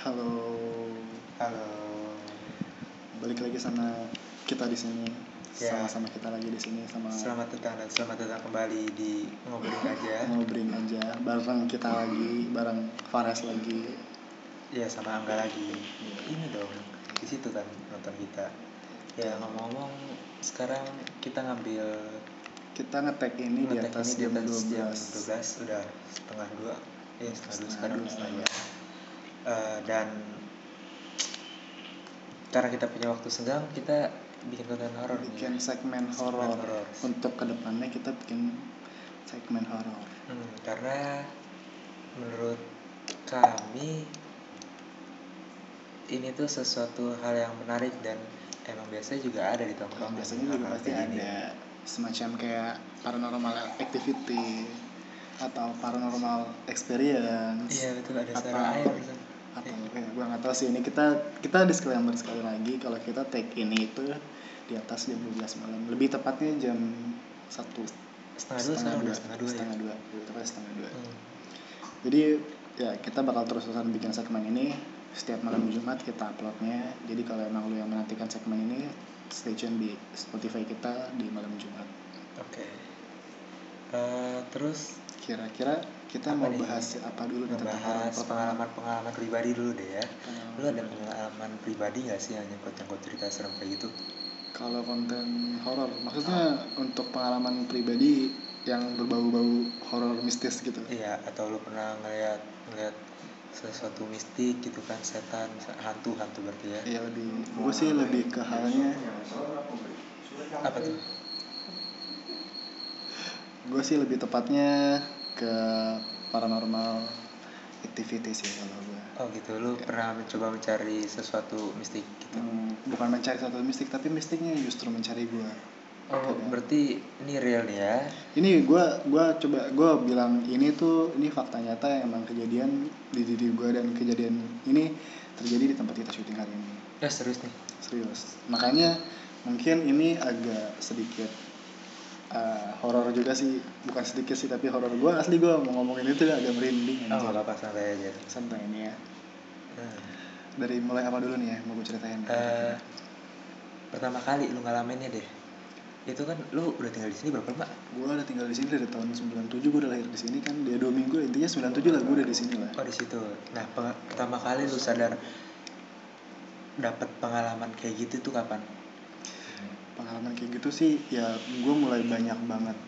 Halo, Halo. balik lagi sama kita di sini. Ya. Sama-sama kita lagi di sini sama Selamat datang dan selamat datang kembali di ngobrolin aja. ngobrolin aja bareng kita lagi, bareng Fares lagi. Ya sama Angga lagi. Ini dong. Di situ kan nonton kita. Ya ngomong-ngomong sekarang kita ngambil Kita ngetek ini di ngetek atas ini jam di atas 12. jam 12 udah setengah dua. Ya setengah dua Setengah sekarang setengah dua. Eh, dan karena kita punya waktu senggang kita bikin konten horor nih. Bikin segmen Segmen horor. Untuk ke depannya kita bikin segmen horor. Hmm, karena menurut kami ini tuh sesuatu hal yang menarik dan emang biasanya juga ada di Kalau tongkrongan. biasanya juga pasti ada semacam kayak paranormal activity atau paranormal experience. Iya betul ada suara air. Atau ya gue nggak tahu sih. Ini kita kita disclaimer sekali lagi kalau kita take ini itu di atas jam 12 malam. Lebih tepatnya jam satu. Setengah dua setengah dua. ya. setengah dua. Setengah dua. Hmm. jadi ya kita bakal terus-terusan bikin segmen ini. Setiap malam Jumat kita uploadnya. Jadi kalau emang lu yang menantikan segmen ini stay tune di Spotify kita di malam Jumat. Oke. Eh, terus kira-kira kita Apa mau nih? bahas apa dulu nih ngebahas pertama pengalaman-pengalaman pribadi dulu deh ya. Pengalaman Lu ada pengalaman pribadi gak sih yang nyangkut-nyangkut cerita serem kayak gitu? Kalau konten horor, maksudnya untuk pengalaman pribadi yang berbau-bau horor mistis gitu. Iya, atau lu pernah ngeliat ngeliat sesuatu mistik gitu kan setan hantu hantu berarti ya Iya lebih, gue sih lebih ke halnya, apa tuh gue sih lebih tepatnya ke paranormal activity sih kalau gue. oh gitu lu pernah mencoba mencari sesuatu mistik gitu Hmm, bukan mencari satu mistik, tapi mistiknya justru mencari gue. oh berarti ini real nih ya Ini gue, gua coba gue bilang ini tuh ini fakta nyata yang emang kejadian di diri gue dan kejadian ini terjadi di tempat kita syuting hari ini. ya serius nih serius makanya mungkin ini agak sedikit uh, horor juga sih bukan sedikit sih tapi horor gue asli gue mau ngomongin itu agak merinding oh nggak apa-apa santai aja. Santai ini ya. Hmm. dari mulai apa dulu nih ya mau gue ceritain? Eh, pertama kali lu ngalaminnya deh. Itu kan lu udah tinggal di sini berapa lama? Gue udah tinggal di sini dari tahun 97 gue udah lahir di sini kan dia dua minggu intinya 97 lah gue udah di sini lah. Oh di situ. Nah pertama kali lu sadar dapat pengalaman kayak gitu tuh kapan pengalaman kayak gitu sih ya gue mulai banyak banget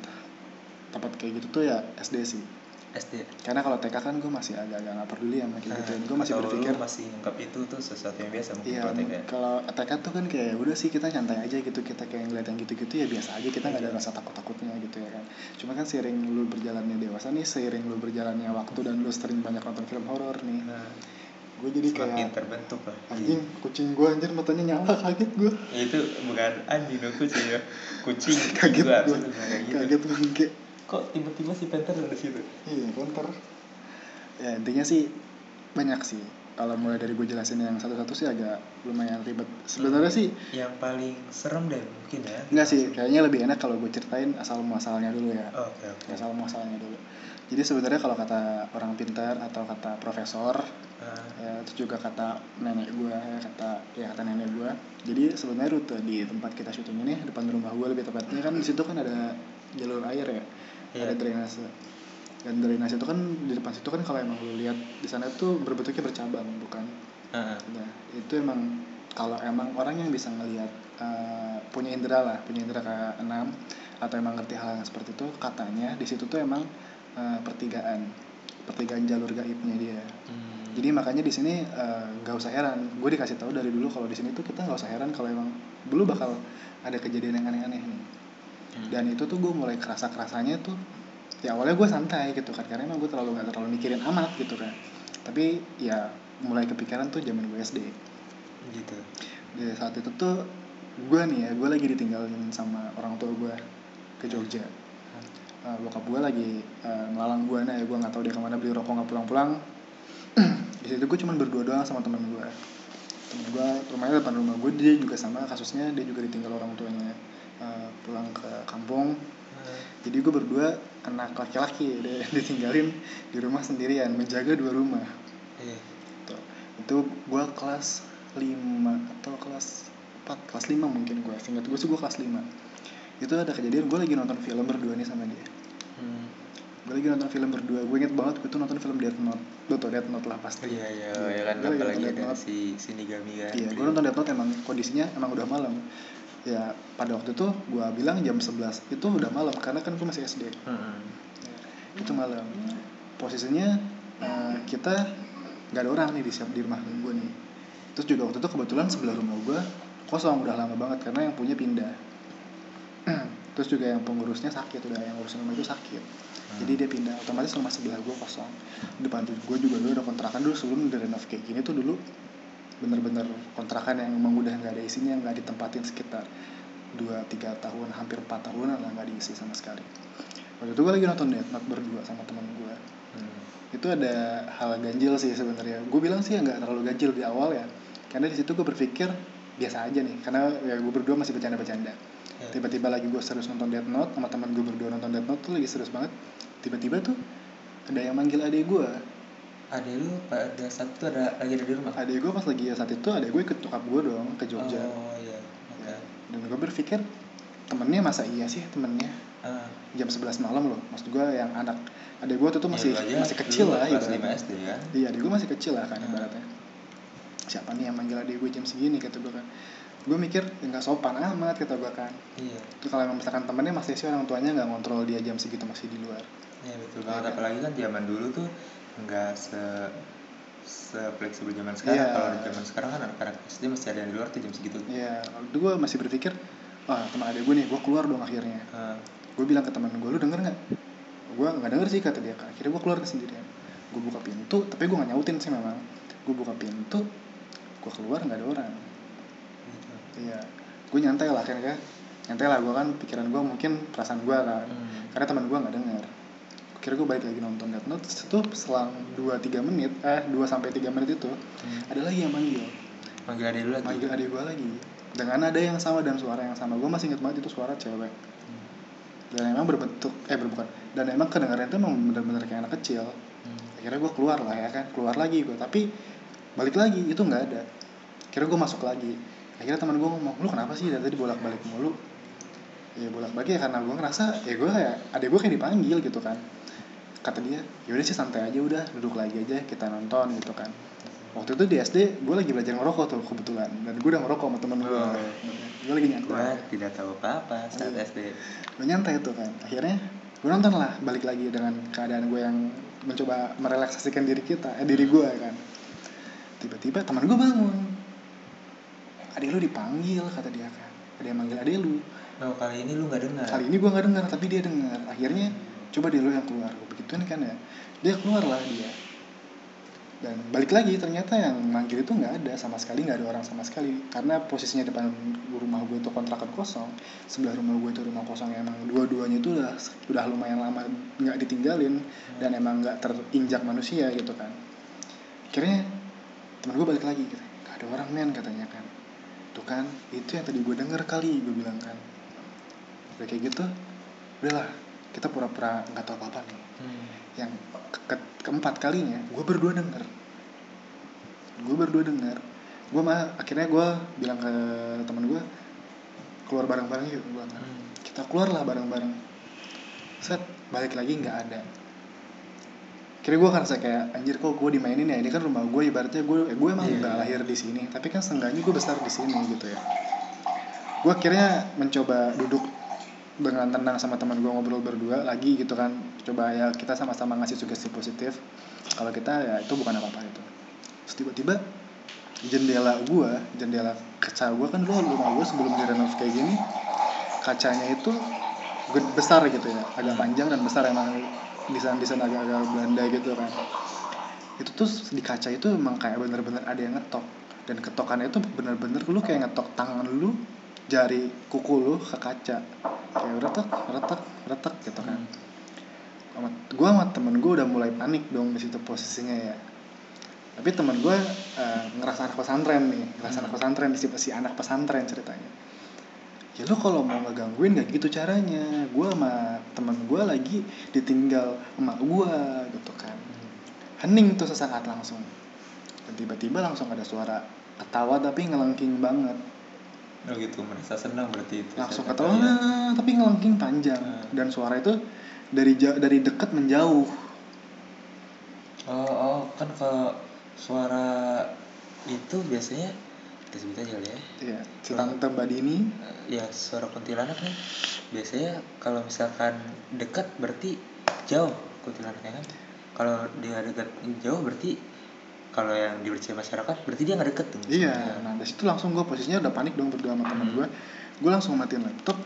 tempat kayak gitu tuh ya SD sih SD karena kalau TK kan gue masih agak-agak nggak peduli sama kayak gitu gue masih berpikir masih nganggap itu tuh sesuatu yang biasa mungkin Iya, kalau TK kalau TK tuh kan kayak udah sih kita nyantai aja gitu kita kayak ngeliat yang gitu-gitu ya biasa aja kita nggak ada Iya. rasa takut-takutnya gitu ya kan. Cuma kan seiring lu berjalannya dewasa nih, seiring lu berjalannya waktu dan lu sering banyak nonton film horor nih, nah, gue jadi semakin kayak terbentuk lah. anjing kucing gue anjir matanya nyala kaget gue itu bukan anjing dong kucing ya. Kucing kaget gue gitu. kaget gue kayak kok tiba-tiba si Panther ada di situ? Iya konter ya intinya sih banyak sih. Kalau mulai dari gue jelasin yang satu-satu sih agak lumayan ribet. Sebenarnya sih yang paling serem deh mungkin ya. Enggak sih kayaknya lebih enak kalau gue ceritain asal muasalnya dulu ya. Oke oke. Asal muasalnya dulu jadi sebenarnya kalau kata orang pintar atau kata profesor Ah, ya, itu juga kata nenek gue kata ya kata nenek gue jadi sebenarnya rute di tempat kita syuting ini depan rumah gue lebih tepatnya kan di situ kan ada jalur air ya. Iya. ada drainase. Dan drainase itu kan di depan situ kan kalau emang lu lihat di sana tuh berbentuknya bercabang bukan? Ah. nah itu emang kalau emang orang yang bisa ngelihat eh, punya indera lah punya indera ke enam atau emang ngerti hal yang seperti itu katanya di situ tuh emang eh, pertigaan pertigaan jalur gaibnya dia. Hmm. jadi makanya di sini eh, nggak usah heran. Gue dikasih tahu dari dulu kalau di sini tuh kita nggak usah heran kalau emang dulu bakal ada kejadian yang aneh-aneh nih. Hmm. dan itu tuh gue mulai kerasa kerasanya tuh ya awalnya gue santai gitu kan karena emang gue terlalu nggak terlalu mikirin amat gitu kan. Tapi ya mulai kepikiran tuh zaman gue SD gitu. Di saat itu tuh gue nih ya gue lagi ditinggalin sama orang tua gue ke Jogja uh, bokap gue lagi uh, melalang gue nah ya gue nggak tahu dia ke mana beli rokok nggak pulang-pulang. Di situ gue cuma berdua doang sama temen gue. Temen gue rumahnya depan rumah gue dia juga sama kasusnya dia juga ditinggal orang tuanya uh, pulang ke kampung. Ah, jadi gue berdua anak laki-laki udah ditinggalin di rumah sendirian menjaga dua rumah. Iya. Tuh. itu gue kelas 5 atau kelas 4 kelas 5 mungkin gue. Singkat gue sih gue kelas 5 itu ada kejadian gue lagi nonton film berdua nih sama dia Hmm. gue lagi nonton film berdua gue inget banget gue tuh nonton film Death Note lo tau Death Note lah pasti Iya iya ya kan gue lagi apalagi nonton ada si Shinigami kan. Iya, gue nonton Death Note emang kondisinya emang udah malam. Ya, pada waktu itu gue bilang jam 11 itu udah malam karena kan gue masih SD. Hmm. Itu malam. Posisinya eh, kita nggak ada orang nih di siap di rumah gue nih. Terus juga waktu itu kebetulan sebelah rumah gue kosong udah lama banget karena yang punya pindah. Terus juga yang pengurusnya sakit udah yang ngurusin rumah itu sakit. Jadi dia pindah otomatis rumah sebelah gue kosong. Depan tuh gue juga dulu ada kontrakan dulu sebelum direnov kayak gini tuh dulu bener-bener kontrakan yang emang udah nggak ada isinya nggak ditempatin sekitar 2-3 tahun hampir 4 tahunan lah nggak diisi sama sekali waktu itu gue lagi nonton Death Note berdua sama teman gue Hmm. itu ada hal ganjil sih sebenarnya gue bilang sih nggak terlalu ganjil di awal ya karena di situ gue berpikir biasa aja nih karena ya gue berdua masih bercanda-bercanda Ya. tiba-tiba lagi gue serius nonton Death Note sama teman gue berdua nonton Death Note tuh lagi serius banget tiba-tiba tuh ada yang manggil adik gue Adek lu pada saat itu ada lagi ada di rumah. adik gue pas lagi saat itu adik gue ikut nyokap gue dong ke Jogja Oh iya. Oke. Ya, dan gue berpikir temennya masa iya sih temennya Ah. jam 11 malam loh maksud gue yang anak adik gue tuh, tuh Ya, masih aja masih kecil lah Kelas ibaratnya 5 SD kan. iya adik gue masih kecil lah kan Hmm. ibaratnya siapa nih yang manggil adik gue jam segini kata gue kan gue mikir "Ya, nggak sopan amat kata gue kan Iya. kalau emang misalkan temennya masih sih orang tuanya nggak ngontrol dia jam segitu masih di luar Iya betul banget Iya. apalagi kan zaman dulu tuh nggak se se fleksibel zaman sekarang. Iya. Kalau di zaman sekarang kan anak-anak SD masih ada yang di luar tuh jam segitu. iya waktu gue masih berpikir ah teman adik gue nih gue keluar dong akhirnya Ah. gue bilang ke teman gue lu denger nggak gue nggak denger sih kata dia akhirnya gue keluar ke sendirian gue buka pintu tapi gue nggak nyautin sih memang gue buka pintu gue keluar nggak ada orang. Iya. Gue nyantai lah akhirnya nyantai lah gue kan pikiran gue mungkin perasaan gue kan. Hmm. karena teman gue nggak denger. Kira gue balik lagi nonton Death Note. Itu selang 2-3 menit eh 2 sampai 3 menit itu Hmm. ada lagi yang manggil. Manggil adek lu lagi. manggil adik gue lagi. Dengan nada yang sama dan suara yang sama. Gue masih inget banget itu suara cewek. Hmm. dan emang berbentuk eh bukan dan emang kedengarannya itu emang bener-bener kayak anak kecil. Hmm. akhirnya gue keluar lah ya kan. Keluar lagi gue tapi balik lagi itu nggak ada. Akhirnya gue masuk lagi akhirnya teman gue ngomong lu kenapa sih dari tadi bolak balik mulu? Ya bolak balik ya karena gue ngerasa ya gue kayak adek gue kayak dipanggil gitu kan. Kata dia yaudah sih santai aja udah duduk lagi aja kita nonton gitu kan. Waktu itu di SD gue lagi belajar ngerokok tuh kebetulan. Dan gue udah ngerokok sama temen gue Oh. gue lagi nyantai. Tidak tahu apa-apa saat Iya. SD. gue nyantai tuh kan. Akhirnya gue nonton lah balik lagi dengan keadaan gue yang mencoba merelaksasikan diri kita eh diri gue kan. Tiba-tiba teman gue bangun adik lu dipanggil kata dia kan. Ada yang manggil adik lu. Oh kali ini lu nggak dengar. kali ini gue nggak dengar tapi dia dengar. Akhirnya coba dia lu yang keluar. Gue begituin kan ya. Dia keluar lah dia. Dan balik lagi ternyata yang manggil itu nggak ada. Sama sekali nggak ada orang sama sekali. Karena posisinya depan rumah gue itu kontrakan kosong. Sebelah rumah gue itu rumah kosong. Yang emang dua-duanya itu udah udah lumayan lama nggak ditinggalin. Dan emang nggak terinjak manusia gitu kan. Akhirnya temen gue balik lagi gitu. Nggak ada orang men katanya kan tuh kan? Itu yang tadi gue denger kali gue bilang kan. Udah kayak gitu udahlah kita pura-pura nggak tahu apa-apa nih. Hmm. yang ke- ke- keempat kalinya gue berdua denger. Gue berdua denger. Gue mah akhirnya gue bilang ke teman gue keluar bareng-bareng yuk gue Hmm. kita keluar lah bareng-bareng. Set balik lagi nggak ada kira gue ngerasa kayak anjir kok gue dimainin ya? Ini kan rumah gue ibaratnya gue eh, gue emang nggak iya. lahir di sini. Tapi kan seenggaknya gue besar di sini gitu ya. Gue akhirnya mencoba duduk dengan tenang sama teman gue ngobrol berdua lagi gitu kan. Coba ya kita sama-sama ngasih sugesti positif. Kalau kita ya itu bukan apa-apa itu terus tiba-tiba jendela gue jendela kaca gue kan dulu rumah gue sebelum direnov kayak gini kacanya itu besar gitu ya. Agak panjang dan besar emang desain desain agak-agak Belanda gitu kan. Itu tuh di kaca itu emang kayak bener-bener ada yang ngetok. Dan ketokannya itu bener-bener lu kayak ngetok tangan lu jari kuku lu ke kaca. Kayak retak retak retak gitu kan. Sama gue sama temen gue udah mulai panik dong di situ posisinya ya. Tapi temen gue eh, ngerasa anak pesantren nih ngerasa anak Hmm. pesantren si, si anak pesantren ceritanya ya lu kalau mau ngegangguin gak gitu caranya. Gue sama temen gue lagi ditinggal emak gue gitu kan. Hening tuh sesaat langsung. Dan tiba-tiba langsung ada suara ketawa tapi ngelengking banget. Oh gitu merasa senang berarti itu langsung ketawa ya. "Ah," tapi ngelengking panjang. Hmm. dan suara itu dari ja- dari dekat menjauh. Oh oh kan kalau suara itu biasanya kita sebut aja kali ya. Ya si tante mbak Dini ya suara kuntilanak nih biasanya kalau misalkan dekat berarti jauh kuntilanaknya kan. Kalau dia dekat jauh berarti kalau yang dipercaya masyarakat berarti dia nggak deket tuh. Iya nah dari situ langsung gue posisinya udah panik dong berdua sama temen gue gue langsung matiin laptop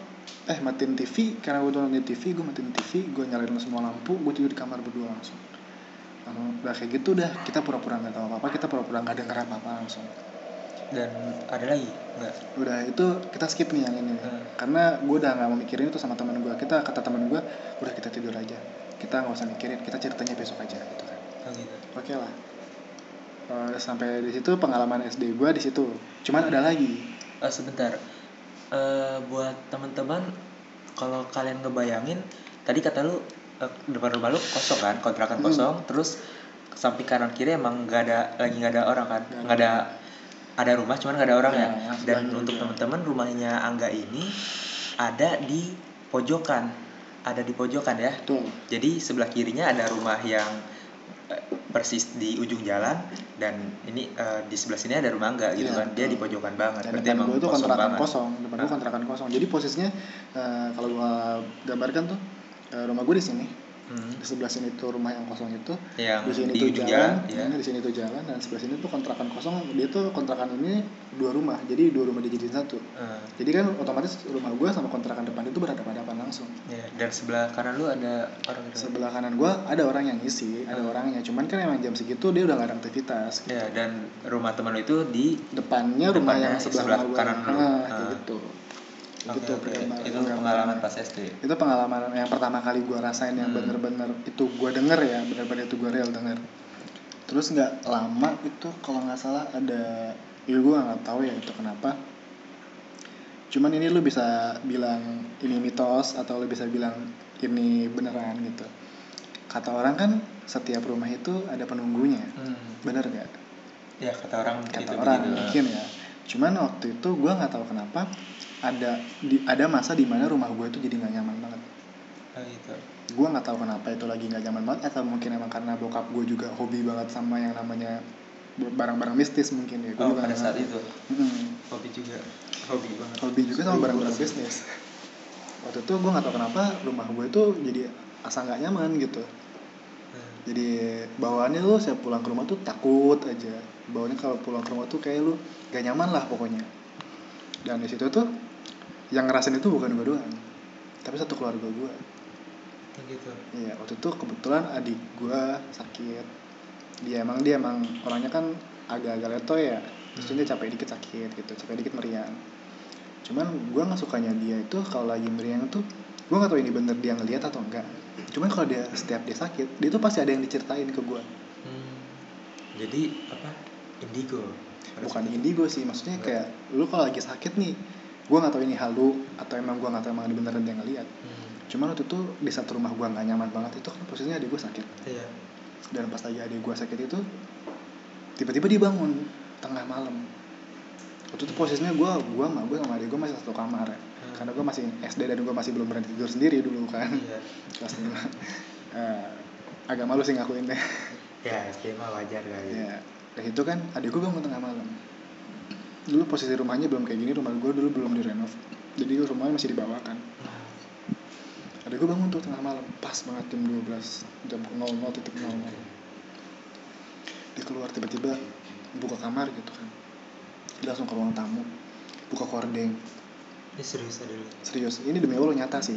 eh matiin TV karena gue nonton TV gue matiin TV gue nyalain semua lampu gue tidur di kamar berdua langsung. Langsung udah kayak gitu udah kita pura-pura nggak tahu apa apa kita pura-pura nggak denger apa apa langsung dan ada lagi? Nggak udah itu kita skip nih yang ini Hmm. karena gue udah nggak mau mikirin itu sama teman gue kita kata teman gue udah kita tidur aja. Kita nggak usah mikirin kita ceritanya besok aja gitu kan. Oh gitu. Oke lah. Eh, sampai di situ pengalaman SD gue di situ. Cuman ada lagi. Eh, sebentar. Eh, buat teman-teman kalau kalian ngebayangin tadi kata lu eh, depan rumah lu kosong kan? Kontrakan Hmm. kosong. Terus samping kanan kiri emang nggak ada lagi nggak ada orang kan? Nggak nggak ada ada rumah cuman nggak ada orang Ya, ya, dan untuk teman-teman rumahnya Angga ini ada di pojokan. Ada di pojokan ya. Tuh jadi sebelah kirinya ada rumah yang eh, persis di ujung jalan dan ini eh, di sebelah sini ada rumah Angga gitu Iya, kan. Dia di pojokan banget. Dan berarti depan emang itu kosong kontrakan banget. kosong depan gue Hah? kontrakan kosong. Jadi posisinya eh, kalau gue gambarkan tuh eh, rumah gue di sini Hmm. di sebelah sini tuh rumah yang kosong itu yang di sini di tuh jalan, jalan, ya. nah, di sini tuh jalan dan sebelah sini tuh kontrakan kosong dia tuh kontrakan ini dua rumah jadi dua rumah dijadiin satu Eh, jadi kan otomatis rumah gue sama kontrakan depan itu berhadapan-hadapan langsung ya. dan sebelah kanan lu ada orang gitu sebelah kanan gue ada orang yang ngisi ada Hmm. orangnya cuman kan emang jam segitu dia udah gak ada aktivitas ya dan rumah teman lu itu di depannya rumah Depannya, yang sebelah, sebelah rumah gua. kanan lu. Nah, Ah. kayak gitu Oke, gitu perkembangan- itu pengalaman pas SD itu pengalaman yang pertama kali gue rasain yang Hmm. bener-bener itu gue denger ya bener-bener itu gue real denger. Terus nggak lama itu kalau nggak salah ada ya gue nggak tahu ya itu kenapa. Cuman ini lu bisa bilang ini mitos atau lu bisa bilang ini beneran gitu. Kata orang kan setiap rumah itu ada penunggunya. Hmm. bener gak ya kata orang kata itu orang begitu. mungkin ya cuman waktu itu gue nggak tahu kenapa ada di ada masa di mana rumah gue itu jadi nggak nyaman banget. Oh, gitu. Gue nggak tahu kenapa itu lagi nggak nyaman banget atau mungkin emang karena bokap gue juga hobi banget sama yang namanya barang-barang mistis mungkin ya. Gue oh pada saat itu? Mm-mm. hobi juga. Hobi banget. Hobi juga sama barang-barang bisnis waktu itu gue nggak tahu kenapa rumah gue itu jadi asa nggak nyaman gitu. Hmm. jadi bawaannya lu saya pulang ke rumah tuh takut aja bawaannya kalau pulang ke rumah tuh kayak lu gak nyaman lah pokoknya dan di situ tuh yang ngerasain itu bukan gue doang tapi satu keluarga gue Oh, gitu Iya, waktu itu kebetulan adik gua sakit. Dia emang dia emang orangnya kan agak-agak letoy ya. Terus Hmm. dia capek dikit sakit gitu, capek dikit meriang. Cuman gua nggak sukanya dia itu kalau lagi meriang tuh gua nggak tahu ini bener dia ngeliat atau enggak. Cuman kalau dia setiap dia sakit, dia tuh pasti ada yang diceritain ke gua. hmm. jadi apa indigo Bukan indigo sih, maksudnya Enggak. kayak lu kalau lagi sakit nih, gua nggak tahu ini halu atau emang gua nggak tahu emang beneran dia ngeliat. hmm. Cuman waktu itu di satu rumah gua nggak nyaman banget itu kan posisinya adik gua sakit. iya dan pas lagi adik gue sakit itu tiba-tiba dia bangun tengah malam waktu itu posisinya gue gua sama gue sama adik gue masih satu kamar ya Hmm. karena gue masih SD dan gue masih belum berani tidur sendiri dulu kan iya kelas lima Eh, agak malu sih ngakuin deh ya SD mah wajar kali ya dari itu kan adik gue bangun tengah malam. Dulu posisi rumahnya belum kayak gini rumah gue dulu belum direnov. Jadi rumahnya masih dibawakan Hmm. adik gue bangun tuh tengah malam pas banget jam 12 jam 00 titik 00 dia keluar tiba-tiba buka kamar gitu kan. Dia langsung ke ruang tamu buka kordeng. Ini serius ada serius ini demi allah nyata sih.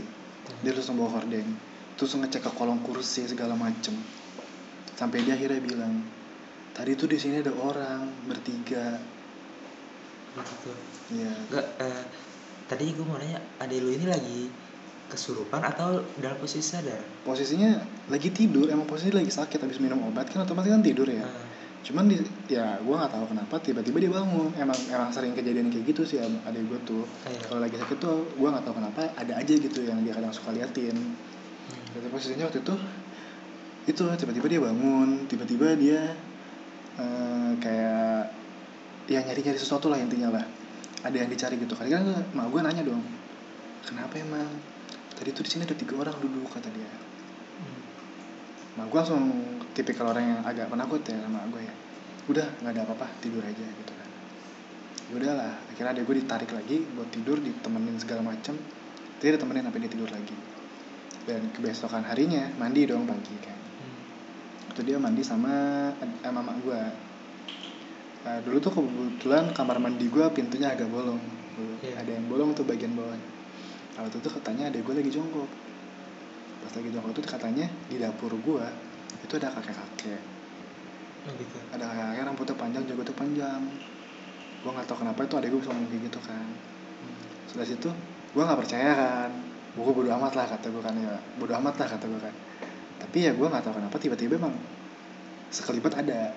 Dia langsung bawa kordeng terus ngecek ke kolong kursi segala macem. Sampai dia akhirnya bilang tadi tuh di sini ada orang bertiga. Gitu ya enggak eh, tadi gue mau nanya adek lu ini lagi kesurupan atau dalam posisi sadar? Posisinya lagi tidur emang posisinya lagi sakit habis minum obat kan otomatis kan tidur ya. Ah, cuman di ya gue nggak tahu kenapa tiba-tiba dia bangun. Emang emang sering kejadian kayak gitu sih ada gue tuh. Iya. kalau lagi sakit tuh gue nggak tahu kenapa ada aja gitu yang dia kadang suka liatin. Hmm. Jadi posisinya waktu itu itu tiba-tiba dia bangun tiba-tiba dia eh, kayak ya nyari-nyari sesuatu lah intinya lah. Ada yang dicari gitu. Kan kan mak gue nanya dong kenapa emang? Tadi tuh di sini ada tiga orang duduk kata dia. Mak gue langsung tipikal orang yang agak penakut ya sama gue ya. Udah nggak ada apa-apa tidur aja gitu kan. Ya udahlah akhirnya ada gue ditarik lagi buat tidur ditemenin segala macem. Dia ditemenin sampai dia tidur lagi. Dan kebesokan harinya mandi dong pagi kan itu dia mandi sama eh, mama gue Nah, dulu tuh kebetulan kamar mandi gue pintunya agak bolong. Iya. ada yang bolong tuh bagian bawahnya kalau itu tuh katanya ada gue lagi jongkok. Pas lagi jongkok tuh katanya di dapur gue itu ada kakek kakek oh gitu. Ada kakek kakek rambutnya panjang jenggotnya panjang. Gue nggak tahu kenapa itu adek gue bisa ngomong kayak gitu kan. Setelah situ gue nggak percaya kan. Gue bodo amat lah kata gue kan ya. Bodo amat lah kata gue kan tapi ya gue nggak tahu kenapa tiba-tiba emang sekelibat ada.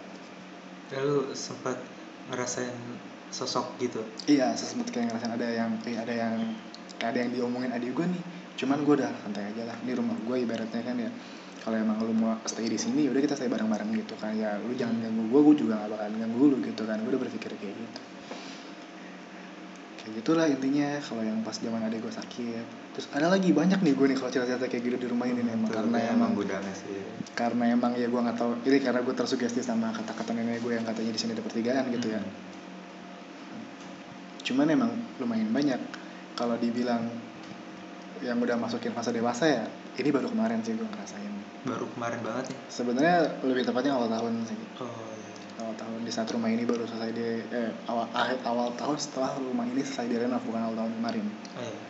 Lalu sempat ngerasain sosok gitu? Iya sesempet kayak ngerasain ada yang eh, ada yang kayak ada yang diomongin adik gue nih. Cuman gue udah santai aja lah di rumah gue ibaratnya kan ya. Kalau emang lu mau stay di sini udah kita stay bareng-bareng gitu kan. Ya lu jangan ganggu gue gue juga gak bakalan ganggu lu gitu kan. Gue udah berpikir kayak gitu. Kayak gitulah intinya kalau yang pas zaman adik gue sakit terus ada lagi banyak nih gue nih kalau cerita-cerita kayak gitu di rumah ini nih emang karena emang gudangnya sih. karena emang ya gue nggak tahu. Ini karena gue tersugesti sama kata-kata nenek gue yang katanya di sini ada pertigaan gitu ya. Hmm. cuman emang lumayan banyak. Kalau dibilang yang udah masukin fase dewasa ya ini baru kemarin sih gue ngerasain. Baru kemarin banget ya sebenarnya lebih tepatnya awal tahun sih. Oh iya. Awal tahun di saat rumah ini baru selesai di eh, awal akhir awal tahun setelah rumah ini selesai direnov bukan awal tahun kemarin. Oh iya.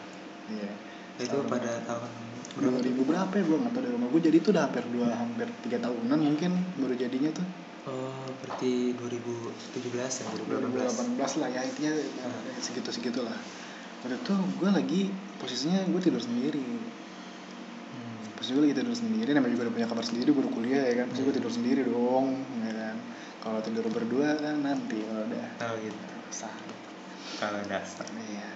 Iya itu Setelah pada tahun dua berapa ribu berapa ya? Gue nggak tahu dari rumah gue jadi itu udah hampir dua hampir tiga tahunan mungkin baru jadinya tuh. Oh berarti 2017 ya? 2018 2018 lah ya. Intinya Hmm. segitu segitu lah waktu itu gue lagi posisinya gue tidur sendiri. Hmm. posisi gue lagi tidur sendiri namanya juga udah punya kamar sendiri baru kuliah ya kan. Gue Hmm. tidur sendiri dong ya kan. Kalau tidur berdua kan nanti kalau udah oh gitu. kalau dasar iya.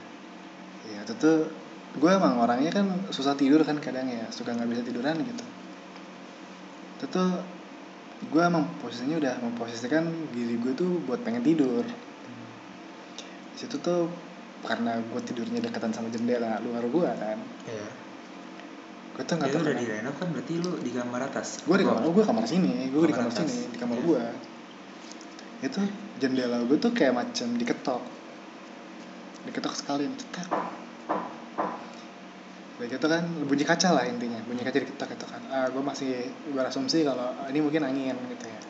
Iya itu tuh gue emang orangnya kan susah tidur kan kadang ya suka nggak bisa tiduran gitu. Itu tuh gue emang posisinya udah memposisikan diri gue tuh buat pengen tidur. Di situ tuh karena gue tidurnya dekatan sama jendela luar gue kan. Iya. Gue tuh nggak itu tahu udah kenapa. di renov kan berarti lu di kamar atas. Gue di kamar gue kamar sini gue di Kamar kamar atas. sini di kamar Iya. gue itu jendela gue tuh kayak macam diketok. Diketok sekali cetak Kayak gitu kan bunyi kaca lah intinya bunyi kaca diketok gitu kan. Ah, gue masih berasumsi kalau ah, ini mungkin angin gitu ya.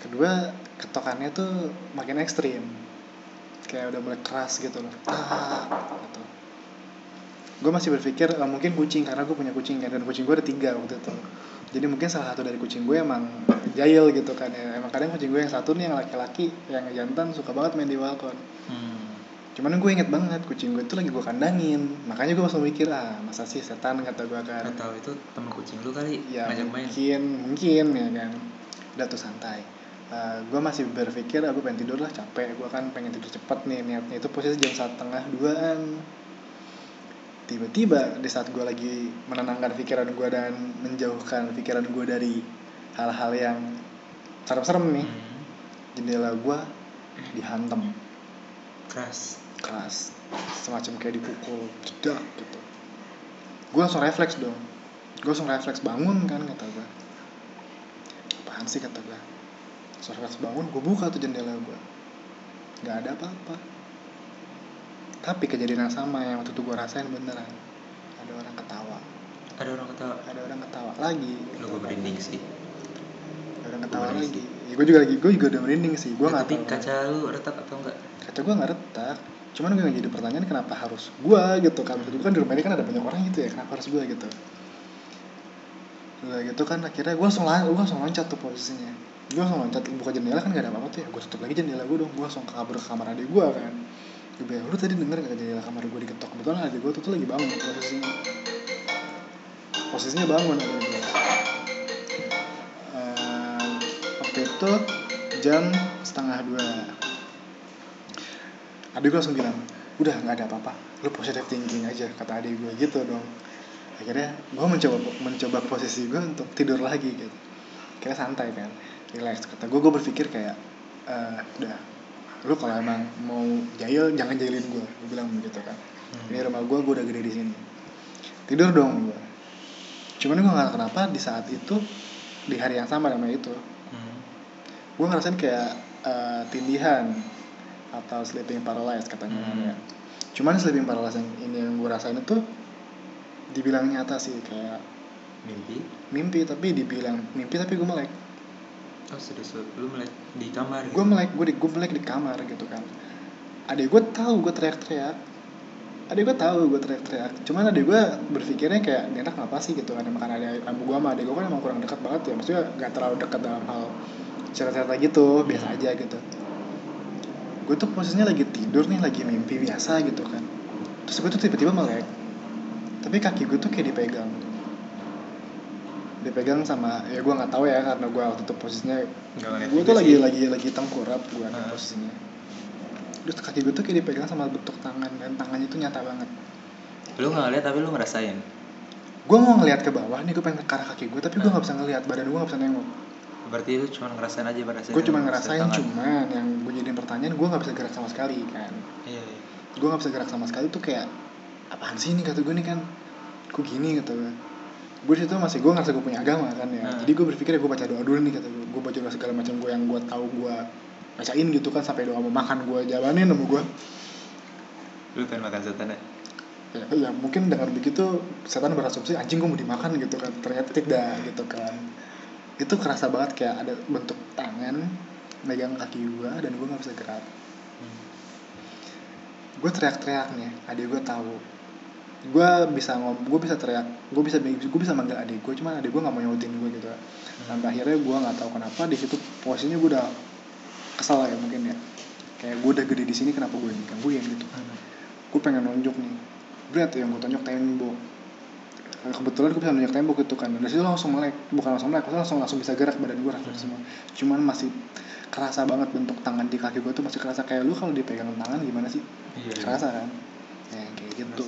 Kedua ketokannya tuh makin ekstrim. Kayak udah mulai keras gitu loh. Tak gitu. Gue masih berpikir ah, mungkin kucing karena gue punya kucing kan dan kucing gue ada tiga waktu itu. Jadi mungkin salah satu dari kucing gue emang jahil gitu kan ya. Emang kadang kucing gue yang satu nih yang laki-laki yang jantan suka banget main di balkon hmm. Cuman gue inget banget kucing gue itu lagi gue kandangin. Makanya gue langsung mikir ah masa sih setan kata gue kan. Gak tahu itu temen kucing lu kali ya ngajak main. mungkin mungkin ya kan. Udah tuh santai. Gue masih berpikir aku pengen tidur lah capek. Gue kan pengen tidur cepet nih niatnya itu posisi jam satu tengah duaan. Tiba-tiba di saat gue lagi menenangkan pikiran gue dan menjauhkan pikiran gue dari hal-hal yang serem-serem nih Hmm. jendela gue dihantam. Keras keras semacam kayak dipukul jedak gitu. Gue langsung refleks dong. Gue langsung refleks bangun kan kata gue apaan sih kata gue langsung refleks bangun gue buka tuh jendela gue nggak ada apa-apa. Tapi kejadian yang sama yang waktu itu gue rasain beneran. Ada orang ketawa. Ada orang ketawa? Ada orang ketawa lagi. Lu gue merinding sih. Ada orang ketawa lagi. ya, gue juga lagi gue juga udah merinding sih. Gue nggak tapi tahu. kaca lu retak atau enggak kata gue nggak retak cuman gue jadi pertanyaan kenapa harus gue gitu kan? Itu kan di rumah ini kan ada banyak orang gitu ya kenapa harus gue gitu? Udah gitu kan akhirnya gue langsung lan- gue langsung loncat tuh posisinya. Gue langsung loncat buka jendela kan gak ada apa-apa tuh ya gue tutup lagi jendela gue dong gue langsung kabur ke kamar adik gue kan. Gue bilang lu tadi denger gak jendela kamar gue diketok? Kebetulan adik gue tuh, tuh lagi bangun posisinya. Posisinya bangun adik gue Eh, waktu itu jam setengah dua adik gue langsung bilang udah nggak ada apa-apa. Lu positive thinking aja kata adik gue gitu dong. Akhirnya gue mencoba mencoba posisi gue untuk tidur lagi gitu. Kayak santai kan. Relax kata gue gue berpikir kayak "Eh, udah. Lu kalau emang mau jahil jangan jahilin gue gue bilang begitu kan. Hmm. ini rumah gue gue udah gede di sini. Tidur dong gue cuman gue nggak kenapa di saat itu di hari yang sama namanya itu Hmm. gue ngerasain kayak eh, tindihan atau sleeping paralysis katanya. Hmm. namanya. cuman sleeping paralysis yang ini yang gue rasain itu dibilang nyata sih kayak mimpi? Mimpi tapi dibilang mimpi tapi gue melek. Oh serius? Lu- melek di kamar gue melek gue di gue melek di kamar gitu kan. Adik gue tahu gue teriak-teriak. Adik gue tahu gue teriak-teriak. Cuman adik gue berpikirnya kayak ini anak ngapa sih? gitu kan. Emang kan ada abu gue sama adik gue kan emang kurang dekat banget ya. Maksudnya gak terlalu dekat dalam hal cerita-cerita gitu biasa aja gitu gue tuh posisinya lagi tidur nih lagi mimpi biasa gitu kan. Terus gue tuh tiba-tiba melek. Tapi kaki gue tuh kayak dipegang. Dipegang sama ya gue nggak tahu ya karena gue waktu itu posisinya gue tuh lagi lagi lagi tengkurap gue Ah. posisinya. Terus kaki gue tuh kayak dipegang sama bentuk tangan dan tangannya itu nyata banget. Lu nggak ngeliat tapi lu ngerasain? Gue mau ngeliat ke bawah nih gue pengen ke arah kaki gue tapi gue nggak bisa ngeliat badan gue nggak bisa nengok berarti lu cuma ngerasain aja pada saat gue cuma ngerasain tangan. cuman yang gue jadiin pertanyaan gue nggak bisa gerak sama sekali kan? Iya iya. Gue nggak bisa gerak sama sekali tuh kayak apaan sih ini? Kata gue nih kan. Kok gini kata gue gue situ masih gue ngerasa gue punya agama kan ya. Ah. jadi gue berpikir ya gue baca doa dulu nih kata gue gue baca doa segala macam gue yang gue tahu gue bacain gitu kan sampai doa mau makan gue jalanin sama gue lu pengen makan setan ya? Ya, ya mungkin dengan begitu setan berasumsi anjing gue mau dimakan gitu kan. Ternyata tidak gitu kan itu kerasa banget kayak ada bentuk tangan megang kaki gue dan gue nggak bisa gerak. Hmm. gue teriak-teriak nih adik gue tahu. Gue bisa ngom gue bisa teriak gue bisa gue bisa manggil adik gue cuman adik gue nggak mau nyautin gue gitu. Sampai akhirnya gue nggak tahu kenapa di situ posisinya gue udah kesel ya mungkin ya. Kayak gue udah gede di sini kenapa gue yang digangguin gitu. Hmm. gue pengen nunjuk nih. Berat yang gue tonjok tembok Kebetulan gue bisa nunjuk tembok gitu kan. Dan dari situ langsung melek. Bukan langsung melek maksudnya langsung langsung bisa gerak badan gue refleks semua. Cuman masih kerasa banget bentuk tangan di kaki gue tuh masih kerasa kayak lu kalau dipegang tangan gimana sih? Iya iya. kerasa kan? Ya kayak gitu.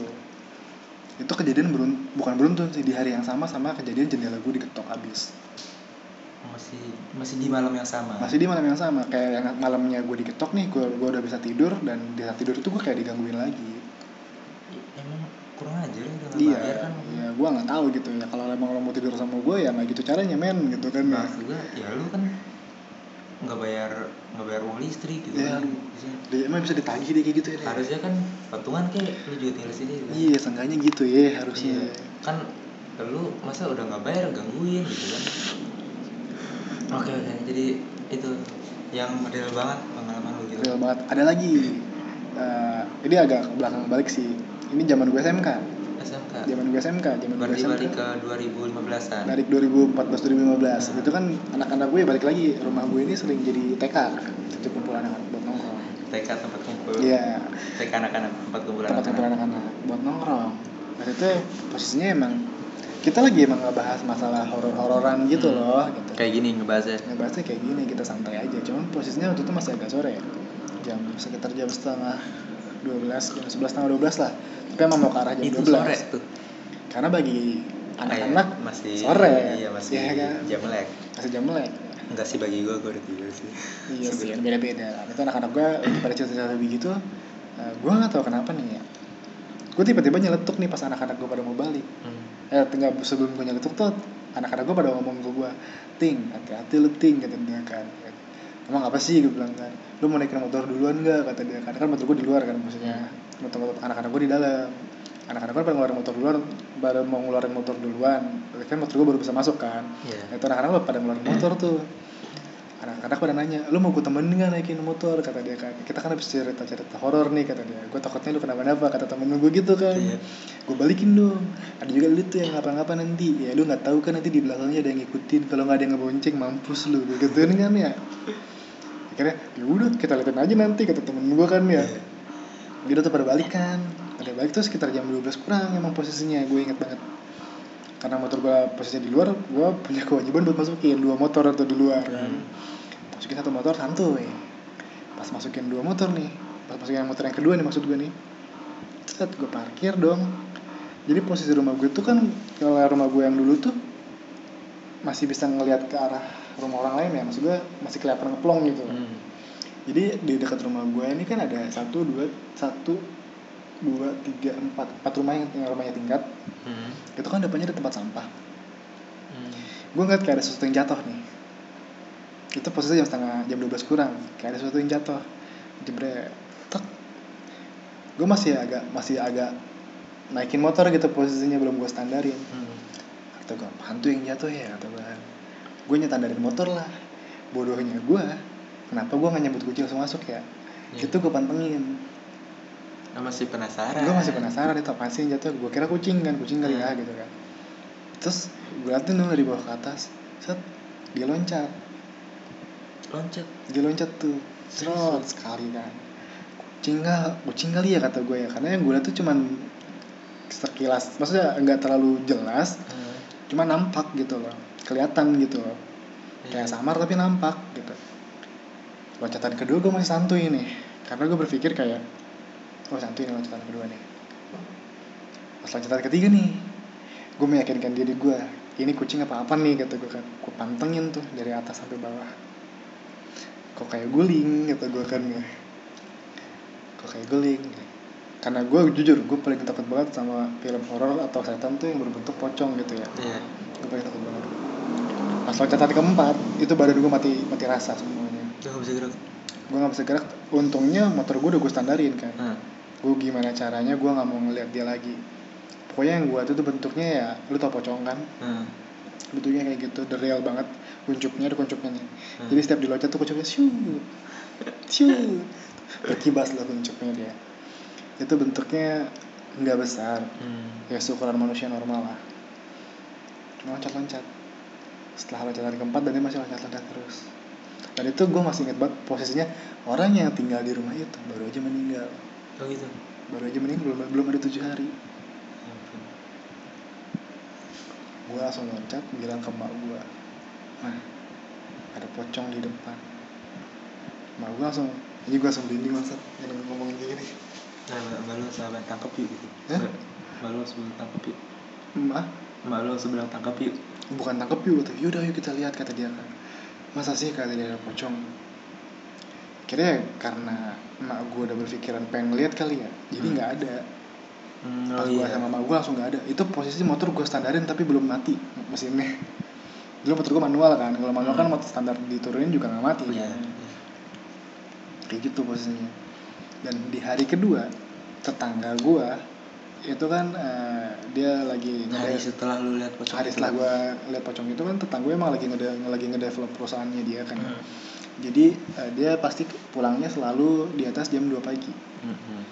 Itu kejadian berun bukan beruntun sih. Di hari yang sama sama kejadian jendela gue diketok abis. Masih masih di malam yang sama? Masih di malam yang sama. Kayak yang malamnya gue diketok nih gue gue udah bisa tidur dan di saat tidur itu gue kayak digangguin lagi. Emang kurang aja ya udah nggak iya. bayar kan. Iya gue nggak tahu gitu ya. Kalau emang lo mau tidur sama gue ya nggak gitu caranya men gitu kan. Ya. maksud gua ya lu kan nggak bayar nggak bayar uang listrik gitu Iya. kan Dia emang bisa ditagih deh kayak gitu ya harusnya kan patungan kayak lu juga tinggal sini gitu kan. iya seenggaknya gitu ya harusnya. Iya. kan lu masa udah nggak bayar gangguin gitu kan. Oke oke. Jadi itu yang model banget pengalaman lu gitu. Real banget. Ada lagi. Eh, ini agak belakang balik sih ini zaman gue SMK SMK zaman gue SMK zaman gue SMK balik ke 2015an dari 2014 2015 Nah. itu kan anak-anak gue balik lagi. Rumah gue ini sering jadi TK satu kumpul anak-anak buat nongkrong. TK tempat kumpul. Iya. TK anak-anak tempat kumpul tempat kumpul anak-anak buat nongkrong. Dan itu posisinya emang kita lagi emang ngebahas masalah horor-hororan gitu Hmm. loh gitu. Kayak gini ngebahasnya. Ngebahasnya kayak gini kita santai aja. Cuman posisinya waktu itu masih agak sore. Ya jam sekitar jam setengah 12 jam 11 setengah 12 lah. Tapi emang mau ke arah jam itu 12 sore tuh. Karena bagi anak-anak Kayak masih sore. iya masih Iya kan? jam melek masih jam melek enggak sih bagi gua gua udah tidur sih. Iya sih beda-beda. Itu anak-anak gue pada cerita-cerita begitu uh, gue nggak tahu kenapa nih ya. Gue tiba-tiba nyeletuk nih pas anak-anak gue pada mau balik. Hmm. eh tinggal sebelum gue nyeletuk tuh anak-anak gue pada ngomong ke gue ting hati-hati lu ting kata dia kan emang apa sih? Gue bilang kan. Lu mau naikin motor duluan gak kata dia. Karena kan motor gue di luar kan maksudnya. Motor, motor anak-anak gue di dalam. Anak-anak gue pada ngeluarin motor duluan baru mau ngeluarin motor duluan. Tapi kan motor gue baru bisa masuk kan. Nah, itu anak-anak pada ngeluarin motor tuh. Anak-anak pada nanya lu mau gue temenin nggak naikin motor? Kata dia kan. Kita kan habis cerita cerita horor nih kata dia. Gue takutnya lu kenapa-napa kata temen gue gitu kan. Iya. gue balikin dong. Ada juga lu tuh yang ngapa-ngapa nanti. Ya lu nggak tahu kan nanti di belakangnya ada yang ngikutin. Kalau nggak ada yang ngebonceng mampus lu. Gue gituin kan ya akhirnya ya udah kita liatin aja nanti kata temen gue kan ya. Iya. dia tuh pada balikan pada balik tuh sekitar jam 12 kurang emang posisinya gue inget banget. Karena motor gue posisinya di luar gue punya kewajiban buat masukin dua motor atau di luar kan. Hmm. masukin satu motor santuy. Pas masukin dua motor nih pas masukin motor yang kedua nih maksud gue nih set gue parkir dong. Jadi posisi rumah gue tuh kan kalau rumah gue yang dulu tuh masih bisa ngelihat ke arah rumah orang lain ya. Maksud gue masih kelihatan ngeplong gitu. Hmm. jadi di dekat rumah gue ini kan ada satu dua satu dua tiga empat. Empat rumah yang rumahnya tingkat. Hmm. itu kan depannya ada tempat sampah. Hmm. gue ngeliat kayak ada sesuatu yang jatuh nih. Itu posisi jam setengah jam 12 kurang. Kayak ada sesuatu yang jatuh. Jebret. Tek. Gue masih agak masih agak naikin motor gitu posisinya belum gue standarin. Hmm. kata gue hantu yang jatuh ya kata gue gue nyetandarin motor lah. Bodohnya gue kenapa gue nggak nyebut kucing langsung masuk ya? Iya. itu gue pantengin. Ah, masih penasaran. Gue masih penasaran itu apa sih jatuh. Gue kira kucing kan kucing kali ya Hmm. gitu kan. Terus gue liatin dong dari bawah ke atas. Set dia loncat. Loncat. Dia loncat tuh. Serot sekali kan. Kucing nggak kucing kali ya kata gue ya. Karena yang gue liat tuh cuman sekilas maksudnya nggak terlalu jelas Hmm. cuma nampak gitu loh kelihatan gitu. Loh Iya. kayak samar tapi nampak gitu. Loncatan kedua gue masih santuy nih. Karena gue berpikir kayak oh santuy nih loncatan kedua nih. Pas loncatan ketiga nih gue meyakinkan diri gue ini kucing apa apa nih? kata gue kan. Gue pantengin tuh dari atas sampai bawah. Kok kayak guling? kata gue kan ya. Kok kayak guling? Karena gue jujur gue paling takut banget sama film horor atau setan tuh yang berbentuk pocong gitu ya. Iya. gue paling takut banget pas loncatan keempat itu badan gue mati mati rasa semuanya. Udah nggak bisa gerak. gue nggak bisa gerak untungnya motor gue udah gue standarin kan. Hmm. gue gimana caranya gue nggak mau ngeliat dia lagi. Pokoknya yang gue tuh tuh bentuknya ya lu tau pocong kan? Hmm. bentuknya kayak gitu the real banget. Kuncupnya ada kuncupnya nih. Hmm. jadi setiap diloncat tuh kuncupnya shoo shoo berkibas lah kuncupnya dia. Itu bentuknya nggak besar. Hmm. ya seukuran manusia normal lah. Cuma loncat-loncat setelah loncatan keempat dan dia masih loncat-loncat terus dan itu gue masih inget banget posisinya orang yang tinggal di rumah itu baru aja meninggal Oh gitu. baru aja meninggal belum belum ada tujuh hari ampun. gue langsung loncat bilang ke mak gue nah ada pocong di depan mak gue langsung ini gue langsung merinding maksud yang ngomong kayak gini Nah, lu sahabat tangkap yuk gitu. Hah? Mbak- Mbak lu sebelum tangkap yuk. mak Mbak lu sebelah tangkap yuk. bukan tangkep yuk kata yaudah yuk kita lihat kata dia kan masa sih kata dia ada pocong kira karena emak gue udah berpikiran pengen ngeliat kali ya jadi Hmm. nggak ada Hmm, pas oh gue iya. sama emak gue langsung nggak ada itu posisi motor gue standarin tapi belum mati mesinnya dulu motor gue manual kan kalau manual kan Hmm. motor standar diturunin juga nggak mati Iya. kan. kayak gitu posisinya dan di hari kedua tetangga gue itu kan eh, dia lagi Hari setelah lu lihat pocong hari itu. setelah gue lihat pocong itu kan tetangga gue emang lagi ngede lagi ngedevelop perusahaannya dia kan Hmm. jadi eh, dia pasti pulangnya selalu di atas jam 2 pagi Hmm,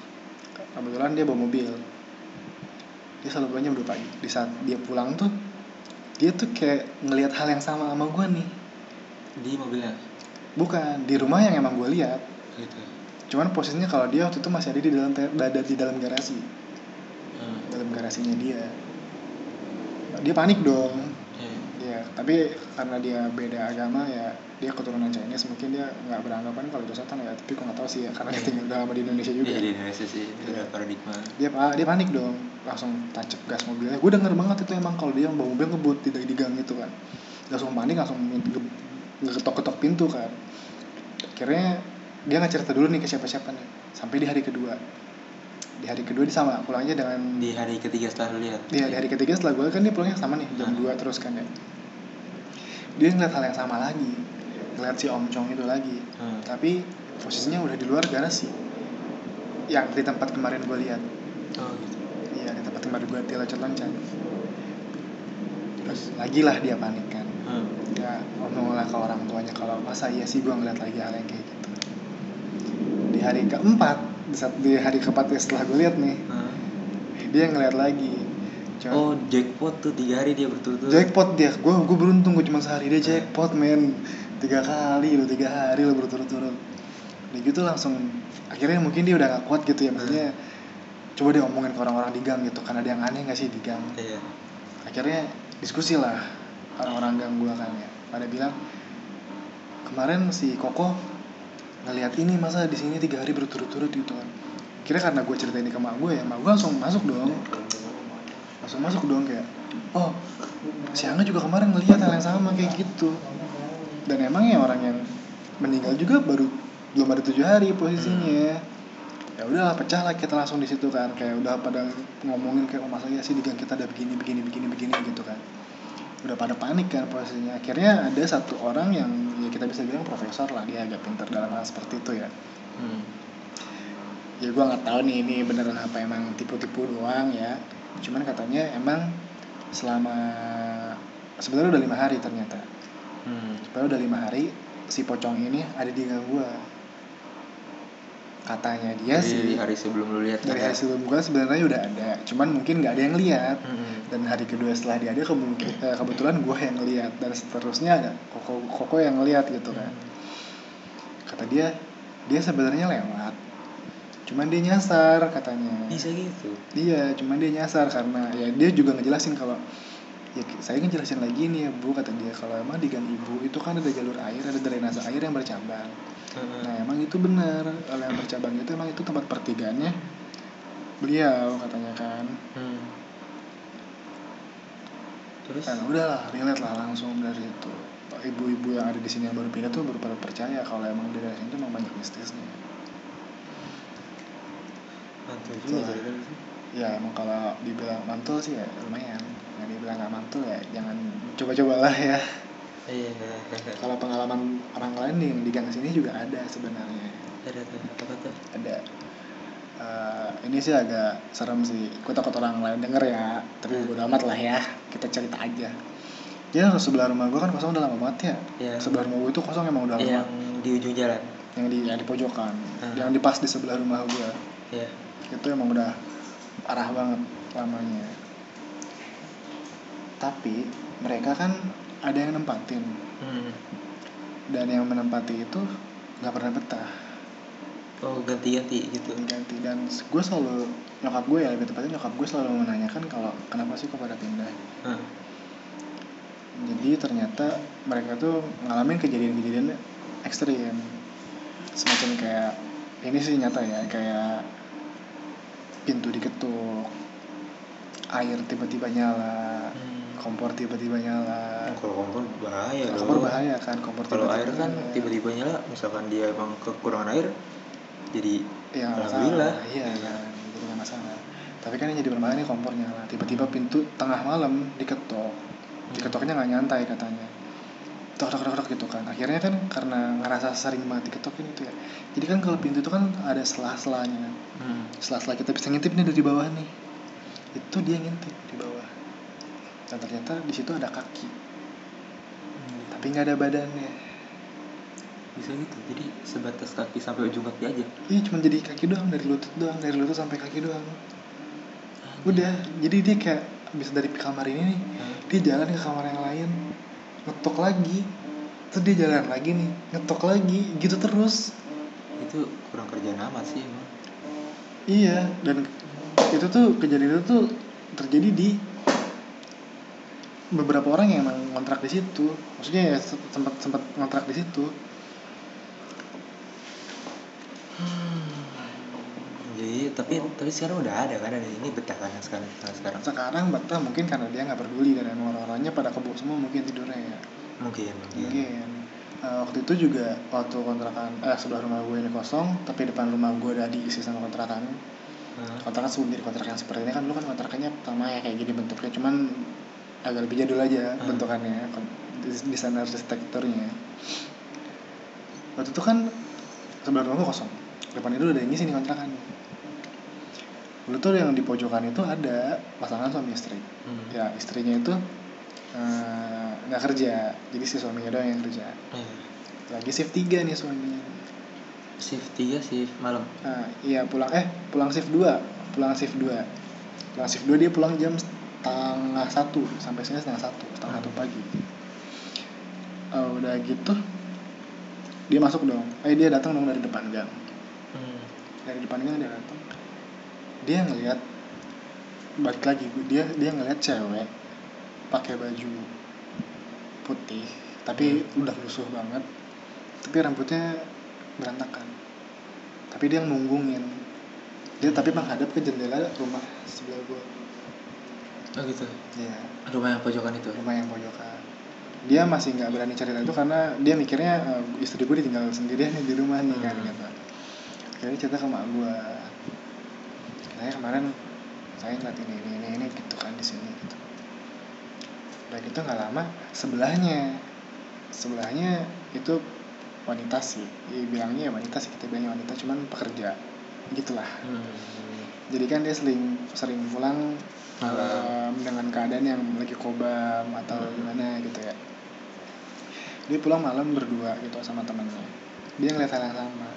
kebetulan dia bawa mobil dia selalu pulang jam 2 pagi di saat dia pulang tuh dia tuh kayak ngelihat hal yang sama sama gue nih Di mobilnya. bukan di rumah yang emang gue lihat Gitu. cuman posisinya kalau dia waktu itu masih ada di dalam ada di dalam garasi Hmm. dalam garasinya dia dia panik dong Iya. ya tapi karena dia beda agama ya dia keturunan Chinese mungkin dia nggak beranggapan kalau itu setan ya tapi gue nggak tahu sih ya karena dia tinggal udah lama di Indonesia juga Iya di Indonesia sih itu Iya. udah paradigma. dia pa- dia panik dong langsung tancap gas mobilnya gue denger banget itu emang kalau dia bawa mobil ngebut di, di gang itu kan langsung panik langsung ngetok ketok pintu kan akhirnya dia nggak cerita dulu nih ke siapa siapa nih sampai di hari kedua di hari kedua dia sama pulangnya dengan Di hari ketiga setelah lu lihat. Iya, di hari ketiga setelah gue kan dia pulangnya sama nih jam Hmm. 2 terus kan ya. Dia ngeliat hal yang sama lagi. Ngeliat si Om Chong itu lagi. Hmm. Tapi posisinya udah di luar garasi. Yang di tempat kemarin gue lihat. Oh gitu. Iya, di tempat kemarin gue dia loncat-loncat. Terus lagi lah dia panik kan. Hmm. Ya ngomong lah ke orang tuanya kalau masa iya sih gue ngeliat lagi hal yang kayak gitu. Di hari keempat, di saat di hari keempat ya setelah gue lihat nih, Hmm. dia ngeliat lagi. Cuma- Oh jackpot tuh tiga hari dia berturut-turut. jackpot dia gue gue beruntung gue cuma sehari dia jackpot men tiga kali lo tiga hari lo berturut-turut udah gitu langsung akhirnya mungkin dia udah gak kuat gitu ya maksudnya coba dia ngomongin ke orang-orang di gang gitu karena ada yang aneh gak sih di gang Iya. akhirnya diskusi lah orang-orang gang gue kan ya pada bilang kemarin si Koko ngeliat ini masa di sini tiga hari berturut-turut gitu kan. Kira karena gue cerita ini ke mak gue ya mak gue langsung masuk dong. Langsung masuk dong kayak oh si Angga juga kemarin ngeliat hal yang sama kayak gitu. Dan emang ya orang yang meninggal juga baru belum ada tujuh hari posisinya. Ya udahlah pecah lah kita langsung di situ kan. Kayak udah pada ngomongin kayak oh masa ya sih di gang kita ada begini begini begini begini gitu kan udah pada panik kan posisinya akhirnya ada satu orang yang ya kita bisa bilang profesor lah dia agak pintar dalam hal seperti itu ya. Hmm. ya gua nggak tahu nih ini beneran apa emang tipu-tipu doang ya. Cuman katanya emang selama sebenarnya udah lima hari ternyata. Hmm. sebenarnya udah lima hari si pocong ini ada di gang gua katanya dia Jadi sih. hari sebelum lu lihat dari kan ya? hari sebelum gua sebenarnya udah ada cuman mungkin nggak ada yang lihat. Hmm. dan hari kedua setelah dia ada kemungkin eh, kebetulan gua yang lihat. Dan seterusnya ada koko koko yang lihat gitu kan. Kata dia dia sebenarnya lewat cuman dia nyasar katanya. Bisa gitu. iya cuman dia nyasar karena ya dia juga ngejelasin kalau ya saya ngejelasin lagi nih ya bu kata dia. Kalau emang di gang ibu itu kan ada jalur air ada drainase air yang bercabang Hmm. nah emang itu benar kalau yang bercabang itu emang itu tempat pertigaannya beliau katanya kan Hmm. Terus? dan udahlah relate lah langsung dari itu ibu-ibu yang ada di sini yang baru pindah tuh baru pada percaya kalau emang di daerah sini tuh emang banyak mistisnya Mantul juga lu sih. ya emang kalau dibilang mantul sih ya lumayan yang dibilang nggak mantul ya jangan coba-cobalah ya Iya. kalau pengalaman orang lain nih yang di gang sini juga ada sebenarnya Ada apa tuh? ada Eh, ini sih agak serem sih gue takut orang lain denger ya tapi Hmm. bodo amat lah ya kita cerita aja ya sebelah rumah gue kan kosong udah lama banget ya Iya. sebelah rumah gue itu kosong emang udah lama Yang di ujung jalan. yang di yang di pojokan Hmm. yang di pas di sebelah rumah gue Iya. itu emang udah parah banget lamanya tapi mereka kan ada yang nempatin Hmm. dan yang menempati itu nggak pernah betah Oh ganti-ganti gitu. ganti dan gue selalu nyokap gue ya lebih tepatnya nyokap gue selalu menanyakan kalau kenapa sih kok pada pindah Hmm. jadi ternyata mereka tuh ngalamin kejadian-kejadian ekstrim semacam kayak ini sih nyata ya kayak pintu diketuk air tiba-tiba nyala. Kompor tiba-tiba nyala Kalau kompor bahaya loh. kompor bahaya kan kompor Kalau air kan tiba-tiba. nyala, misalkan dia emang kekurangan air, jadi ya alhamdulillah. masalah iya kan jadi nggak masalah. Tapi kan yang jadi bermasalah ini kompor nyala tiba-tiba pintu tengah malam diketok. Diketoknya nggak nyantai katanya. Tok tok tok gitu kan. Akhirnya kan karena ngerasa sering banget diketokin itu ya. Jadi kan kalau pintu itu kan ada selah-selahnya Hmm. selah-selah kita bisa ngintip nih dari bawah nih. Itu dia ngintip dan ternyata di situ ada kaki tapi nggak ada badannya Bisa gitu. Jadi sebatas kaki sampai ujung kaki aja. iya cuma jadi kaki doang dari lutut doang dari lutut sampai kaki doang udah jadi dia kayak bisa dari kamar ini nih Hmm. dia jalan ke kamar yang lain ngetok lagi terus dia jalan lagi nih ngetok lagi gitu terus Itu kurang kerjaan amat sih emang. iya dan itu tuh kejadian itu tuh terjadi di beberapa orang yang emang kontrak di situ maksudnya ya se- sempat sempat ngontrak di situ Jadi tapi tapi sekarang udah ada kan ada ini betah kan sekarang sekarang. sekarang. betah mungkin karena dia nggak peduli dan emang orang-orangnya pada kebo semua mungkin tidurnya ya Mungkin mungkin. mungkin Eh, waktu itu juga waktu kontrakan eh sebelah rumah gue ini kosong tapi depan rumah gue udah diisi sama kontrakan Hmm. kontrakan sebelum jadi kontrakan seperti ini kan dulu kan kontrakannya pertama ya kayak gini bentuknya cuman agak lebih jadul aja Hmm. bentukannya desain arsitekturnya. Waktu itu kan sebelah rumah kosong. Depan itu udah ngisi nih kontrakan. Dulu tuh yang di pojokan itu ada pasangan suami istri. Hmm. ya istrinya itu eh, nggak kerja. Jadi si suaminya doang yang kerja. Eh, lagi shift 3 nih suaminya. Shift 3 shift malam. Nah, iya pulang eh pulang shift 2 pulang shift 2 pulang shift 2 dia pulang jam setengah satu sampai sini setengah satu setengah satu pagi. Eh, udah gitu dia masuk dong. Eh dia datang dong dari depan gang. Hmm. dari depan gang dia datang. Dia ngelihat balik lagi dia dia ngelihat cewek pakai baju putih tapi udah lusuh banget. Tapi rambutnya berantakan. Tapi dia nunggungin dia tapi menghadap ke jendela rumah sebelah gua Oh gitu. ya Rumah yang pojokan itu. rumah yang pojokan dia masih nggak berani cerita itu karena dia mikirnya eh, istri gue ditinggal sendirian nih di rumah nih kan Hmm. gitu akhirnya cerita ke mak gue saya kemarin saya ngeliat ini ini ini, ini gitu kan di sini gitu udah gitu nggak lama sebelahnya sebelahnya itu wanita sih ya, bilangnya ya wanita sih kita bilangnya wanita cuman pekerja gitulah Hmm. Jadi kan dia sering sering pulang em, dengan keadaan yang lagi kobam atau Hmm. gimana gitu ya. Dia pulang malam berdua gitu sama temennya. Dia ngeliat hal yang sama.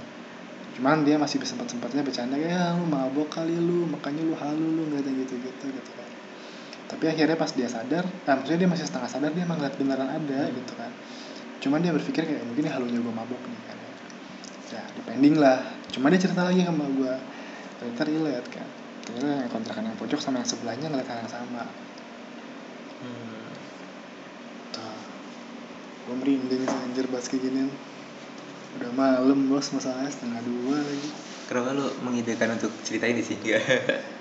Cuman dia masih sempet sempetnya bercanda ya lu mabok kali lu makanya lu halu lu nggak ada gitu gitu gitu kan. Tapi akhirnya pas dia sadar ah, maksudnya dia masih setengah sadar dia emang ngeliat beneran ada Hmm. gitu kan. Cuman dia berpikir kayak mungkin halunya gue mabok nih kan ya. Dipending lah. Cuma dia cerita lagi sama gue ternyata relate kan ternyata yang kontrakan yang pojok sama yang sebelahnya ngeliat hal yang sama Hmm. tuh gue merinding sih anjir bahas kayak ginian udah malam bos masalahnya setengah dua lagi Kenapa lu mengidekan untuk cerita ini sih? Enggak.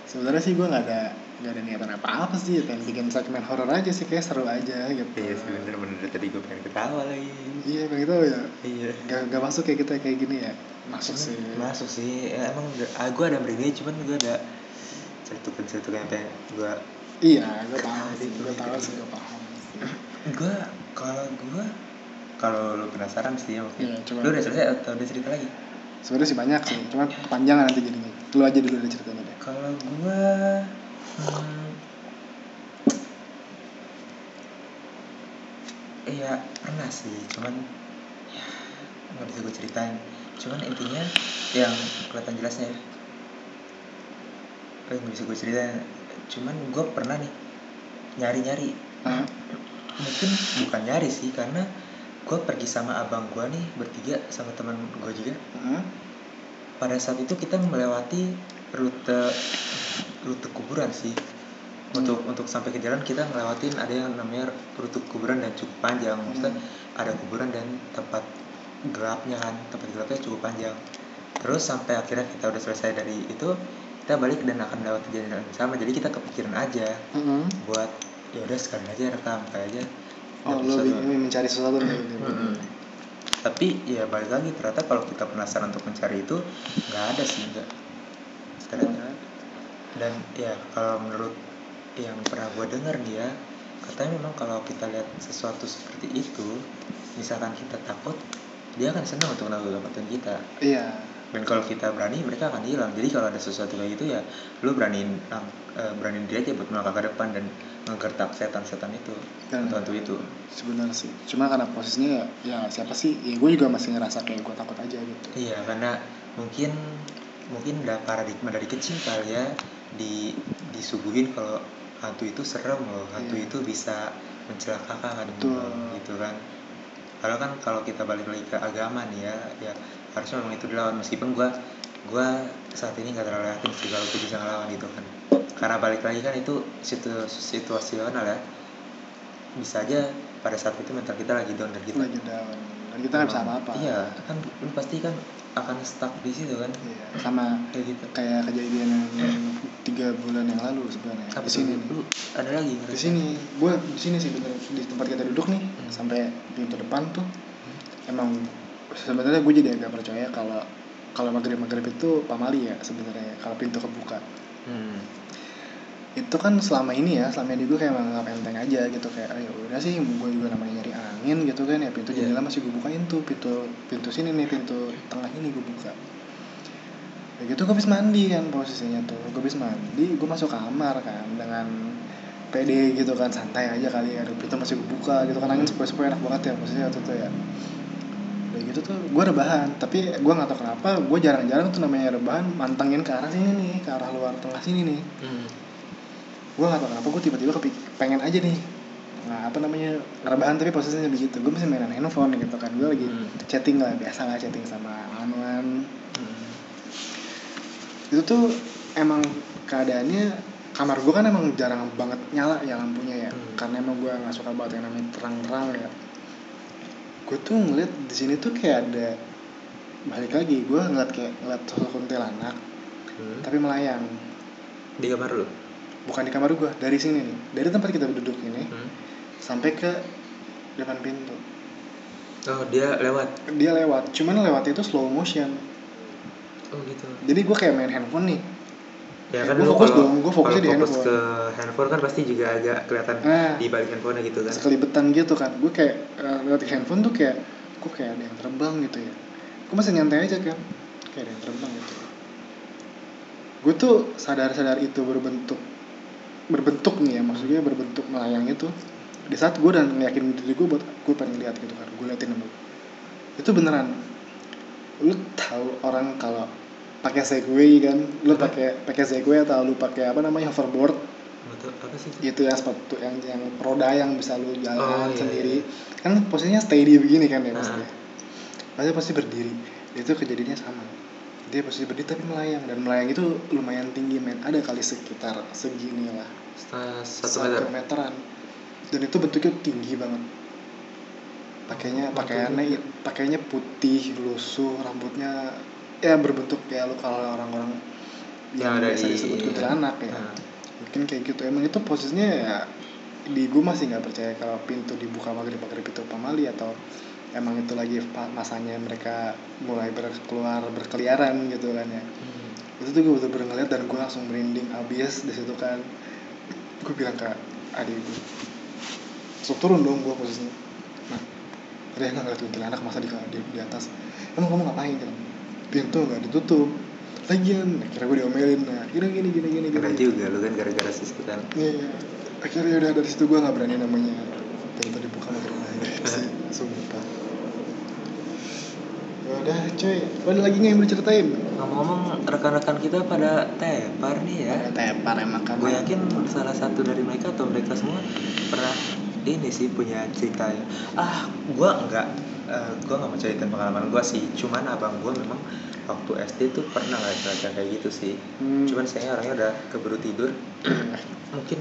sebenarnya sih gue nggak ada nggak ada niatan apa apa sih pengen bikin segmen horor aja sih kayak seru aja gitu. Iya sih bener tadi gue pengen ketawa lagi. iya pengen tahu ya? Iya. gak, gak masuk kayak kita kayak gini ya? Masuk Cuman sih. Masuk sih. Ya, emang udah- ah, gue ada merinding cuman gue ada cetukan cetukan yang pengen gue iya gue paham sih gue tahu sih gue paham gue kalau gue kalau lu penasaran sih ya mungkin Iya, lu udah selesai atau udah cerita lagi? Sebenarnya sih banyak sih cuma panjang nanti jadinya. Lu aja dulu ada ceritanya deh. Kalau gue hmm, iya pernah sih cuman ya nggak bisa gue ceritain. Cuman intinya yang kelihatan jelasnya eh, nggak bisa gue ceritain? Cuman gue pernah nih nyari nyari Hah? mungkin bukan nyari sih karena gue pergi sama abang gue nih bertiga sama teman gue juga. Hah? pada saat itu kita melewati rute rute kuburan sih. Untuk untuk sampai ke jalan kita ngelewatin ada yang namanya rute kuburan dan cukup panjang. Maksudnya Hmm. ada kuburan dan tempat gelapnya kan tempat gelapnya cukup panjang. Terus sampai akhirnya kita udah selesai dari itu kita balik dan akan melewati jalan yang sama. Jadi kita kepikiran aja Heeh. buat ya udah sekali aja rekam kayak aja. Oh lu mencari sesuatu Mm-mm. tapi ya balik lagi ternyata kalau kita penasaran untuk mencari itu nggak ada sih nggak ternyata dan ya kalau menurut yang pernah gue dengar ya katanya memang kalau kita lihat sesuatu seperti itu misalkan kita takut dia akan senang untuk nakut-nakutin kita. Iya. Dan kalau kita berani mereka akan hilang. Jadi kalau ada sesuatu kayak gitu ya lu beraniin lang- eh, beraniin diri aja buat melangkah ke depan dan menggertak setan-setan itu Dan- itu. sebenarnya sih. Cuma karena posisinya ya, ya siapa sih? Ya gue juga masih ngerasa kayak gue takut aja gitu. Iya, karena mungkin mungkin udah paradigma dari kecil kali ya di disuguhin kalau hantu itu serem loh, hantu Iya. itu bisa mencelakakan Betul. gitu kan. Kalau kan kalau kita balik lagi ke agama nih ya, ya harusnya memang itu dilawan meskipun gua gua saat ini nggak terlalu yakin sih kalau gue bisa ngelawan gitu kan. Karena balik lagi kan itu situ situasional ya. Bisa aja pada saat itu mental kita lagi down dan kita lagi down dan kita nggak bisa apa-apa Iya, kan lu pasti kan akan stuck di situ kan. Iya, sama Kayak gitu. kayak kejadian yang tiga bulan yang lalu sebenarnya. Di sini. Lu ada lagi di sini. Gue di sini sih bener. Di tempat kita duduk nih Hmm. sampai pintu depan tuh. Emang sebenarnya gue jadi agak percaya kalau kalau maghrib maghrib itu pamali ya sebenarnya kalau pintu kebuka. Hmm. Itu kan selama ini ya selama ini gue kayak menganggap enteng aja gitu. Kayak ayo udah sih gue juga namanya nyari angin gitu kan. Ya pintu Iya. jendela masih gue bukain tuh pintu pintu sini nih pintu tengah ini gue buka. Ya gitu gue habis mandi kan posisinya tuh. Gue habis mandi gue masuk kamar kan dengan pede gitu kan. Santai aja kali ya pintu masih gue buka gitu kan. Angin sepoi sepoi enak banget ya posisinya waktu itu ya. Udah gitu tuh gue rebahan. Tapi gue nggak tahu kenapa gue jarang-jarang tuh namanya rebahan mantengin ke arah sini nih ke arah luar tengah sini nih. Hmm. Gue gak tau kenapa gue tiba-tiba kepik pengen aja nih nah apa namanya rebahan tapi posisinya begitu gue masih mainan handphone gitu kan gue lagi Hmm. chatting lah biasa lah chatting sama anuan Hmm. itu tuh emang keadaannya kamar gue kan emang jarang banget nyala ya lampunya ya Hmm. karena emang gue nggak suka banget yang namanya terang-terang ya gue tuh ngeliat di sini tuh kayak ada balik lagi gue ngeliat kayak ngeliat sosok kuntilanak Hmm. tapi melayang Di kamar lu? Bukan di kamar gue dari sini nih. Dari tempat kita duduk ini Hmm. sampai ke depan pintu. Oh dia lewat? Dia lewat cuman lewat itu slow motion. Oh gitu. Jadi gue kayak main handphone nih. Ya Ya, kan gua fokus kalau dong, gua fokusnya di fokus handphone. ke handphone kan pasti juga agak kelihatan Nah. di balik handphone gitu kan. Sekelibetan gitu kan. Gue kayak uh, lewat handphone tuh kayak kok kayak ada yang terbang gitu ya. Gue masih nyantai aja kan kayak ada yang terbang gitu. Gue tuh sadar-sadar itu berbentuk berbentuk nih ya maksudnya berbentuk melayang itu di saat gue dan meyakin diri gue buat gue pengen lihat gitu kan gue liatin dulu. Itu beneran. Lu tahu orang kalau pakai segway kan? Lu pakai pakai segway atau lu pakai apa namanya hoverboard? Apa sih itu? Ya sepatu yang yang roda yang bisa lu jalan Oh, iya, sendiri. iya. kan posisinya steady begini kan ya pasti pasti pasti berdiri. Itu kejadiannya sama dia posisi berdiri tapi melayang. Dan melayang itu lumayan tinggi men. Ada kali sekitar segini lah. Satu meter. meteran. Dan itu bentuknya tinggi banget. Pakainya pakaiannya pakainya putih lusuh rambutnya ya berbentuk kayak lu kalau orang-orang yang, Yang ada biasa di- disebut kuntilanak ya. Nah. mungkin kayak gitu. Emang itu posisinya ya di gue masih nggak percaya kalau pintu dibuka maghrib maghrib itu pamali atau emang itu lagi masanya mereka mulai berkeluar berkeliaran gitu kan ya. Hmm. itu tuh gue bener-bener ngeliat dan gue langsung merinding abis di situ kan. Gue bilang ke adik gue langsung turun dong gue posisinya. Nah ada yang ngeliat kuntilanak masa di, di, di atas. Emang kamu ngapain? Kan pintu nggak ditutup. Lagian akhirnya gue diomelin nah gini gini gini gini gini. juga lu kan gara-gara situ kan. Iya, akhirnya udah dari situ gue nggak berani namanya pintu dibuka maghrib sih, sumpah. Ya udah cuy, lo ada lagi nggak yang mau diceritain? ngomong-ngomong rekan-rekan kita pada tepar nih ya Ada tepar emang kan. gue yakin salah satu dari mereka atau mereka semua pernah ini sih punya cerita ya ah gue enggak eh, gue nggak mau ceritain pengalaman gue sih cuman abang gue memang waktu SD tuh pernah nggak cerita kayak gitu sih Hmm. cuman saya orangnya udah keburu tidur mungkin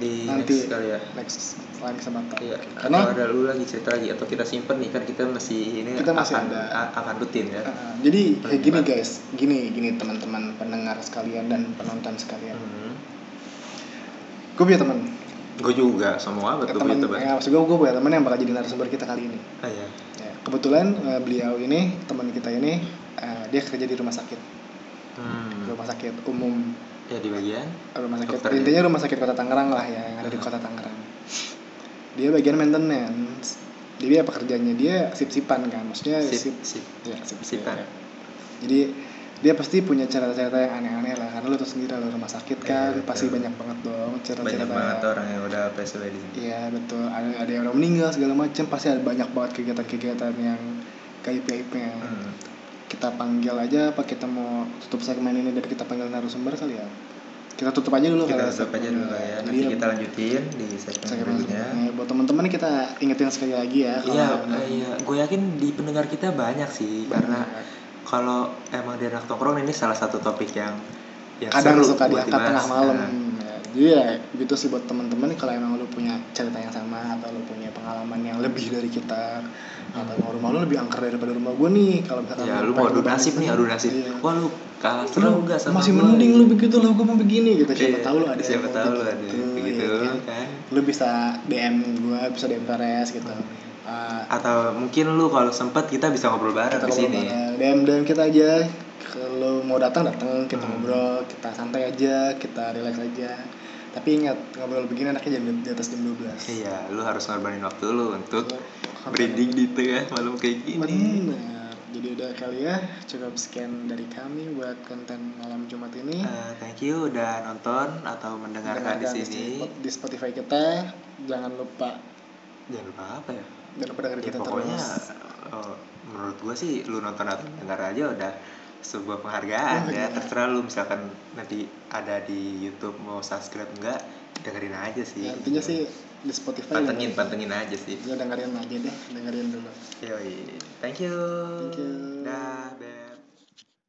di Nanti next kali ya next lagi sama tau. Iya, Karena atau ada lu lagi cerita lagi atau kita simpen nih kan kita masih ini Kita masih akan, ada. akan rutin ya. uh, jadi kayak gini guys, gini gini teman-teman pendengar sekalian dan penonton sekalian. Hmm. Gue punya teman, Gue juga semua betul teman, ya, maksud gue gue punya teman yang bakal jadi narasumber kita kali ini. Ah ya. Ya, kebetulan uh, beliau ini teman kita ini uh, dia kerja di rumah sakit, Hmm. rumah sakit umum Ya di bagian. rumah sakit Dokter ya? intinya rumah sakit kota Tangerang lah ya yang ada di kota Tangerang dia bagian maintenance jadi apa kerjanya dia sip-sipan kan maksudnya Sip, sip, sip. ya, sip Sipan. ya. jadi dia pasti punya cerita-cerita yang aneh-aneh lah karena lu tuh sendiri lo rumah sakit Iya, kan betul. pasti banyak banget dong cerita-cerita Banyak banget orang yang udah PSBB di sini. iya betul ada ada yang udah meninggal segala macam pasti ada banyak banget kegiatan-kegiatan yang kayak nya Hmm. Kita panggil aja apa kita mau tutup segmen ini dan kita panggil narasumber kali ya kita tutup aja dulu Kita kali tutup aja dulu ya. Nanti kita lanjutin di segmen segmen berikutnya. buat teman-teman kita ingetin sekali lagi ya kalau Iya, iya. Gue yakin di pendengar kita banyak sih karena Banyak. kalau emang di anak tongkrong ini salah satu topik yang yang kadang seru suka buat diangkat tengah malam Nah, Ya, jadi ya gitu sih buat teman-teman kalau emang lu punya cerita yang sama atau lu punya pengalaman yang lebih dari kita atau mau rumah lu lebih angker daripada rumah gue nih kalau misalkan Ya lu mau adu nasib nih, adu nasib. Iya. Wah lu kalah seru enggak sama masih gua? mending lu begitu lu gue mau begini gitu siapa Iya, tahu lu ada siapa tahu lu ada begitu, begitu ya kan? kan. lu bisa DM gue bisa DM Peres gitu Uh, Atau mungkin lu kalau sempet kita bisa ngobrol bareng di sini. DM DM kita aja kalau mau datang datang kita Hmm. ngobrol kita santai aja kita relax aja tapi ingat ngobrol begini anaknya jam di atas jam 12 Iya, lu harus ngorbanin waktu lu untuk Lu- breeding di tengah malam kayak gini. benar. Jadi udah kali ya cukup sekian dari kami buat konten malam Jumat ini. Eh, thank you udah nonton atau mendengarkan di Dengarkan sini. di Spotify kita. Jangan lupa. Jangan lupa apa ya? jangan lupa dengerin Ya, kita pokoknya terus. eh, menurut gua sih lu nonton atau denger aja udah sebuah penghargaan Oh, iya. ya terserah lu misalkan nanti ada di YouTube mau subscribe enggak dengerin aja sih Ya, intinya sih di Spotify pantengin ya, pantengin aja sih ya dengerin aja deh dengerin dulu yoi thank you Thank you. dah.